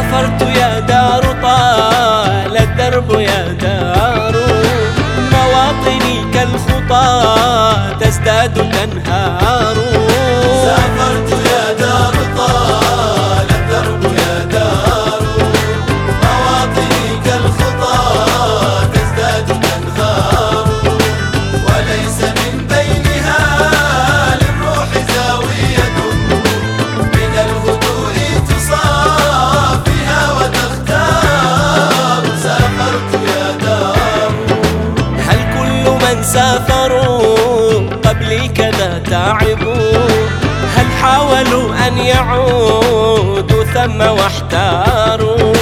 سافرت يا دار طال الدرب يا دار. مواطني كالخطى تزداد تنهار. يعودوا ثم واحتاروا.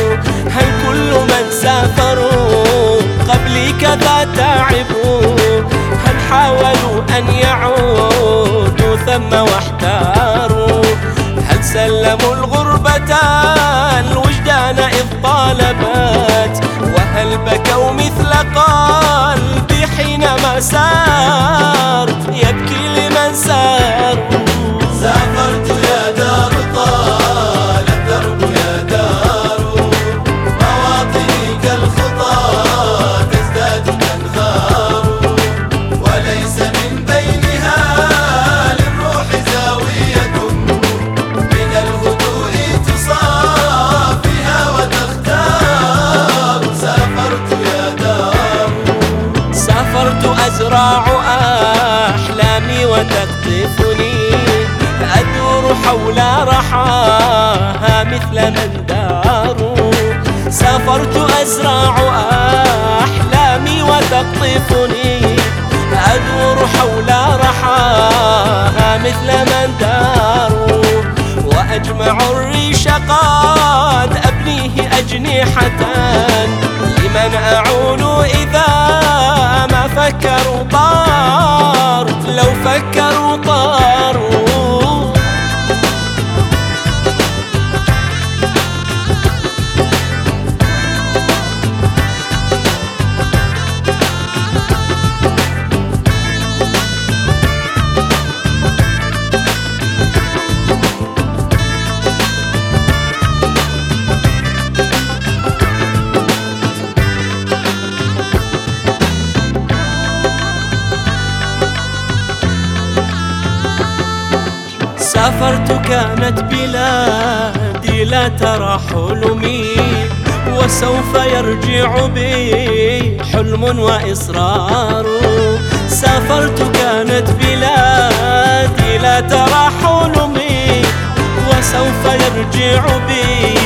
هل كل من سافروا قبلي كذا تعبوا هل حاولوا أن يعودوا ثم واحتاروا؟ هل سلموا الغربة وتقطفني أدور حول رحاها مثل من دار. سافرت أزرع أحلامي وتقطفني أدور حول رحاها مثل من دار. وأجمع الريش قد أبنيه أجنحة لمن أعول إذا ما فكروا طار سافرت كانت بلادي لا ترى حلمي وسوف يرجع بي حلم وإصرار. سافرت كانت بلادي لا ترى حلمي وسوف يرجع بي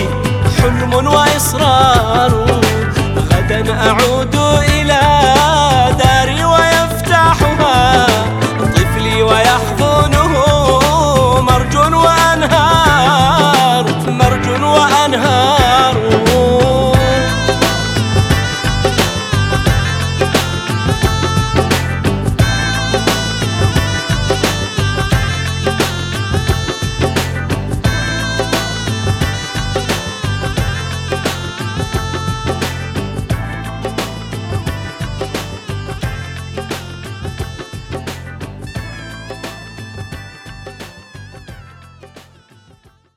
حلم وإصرار. غدا أعود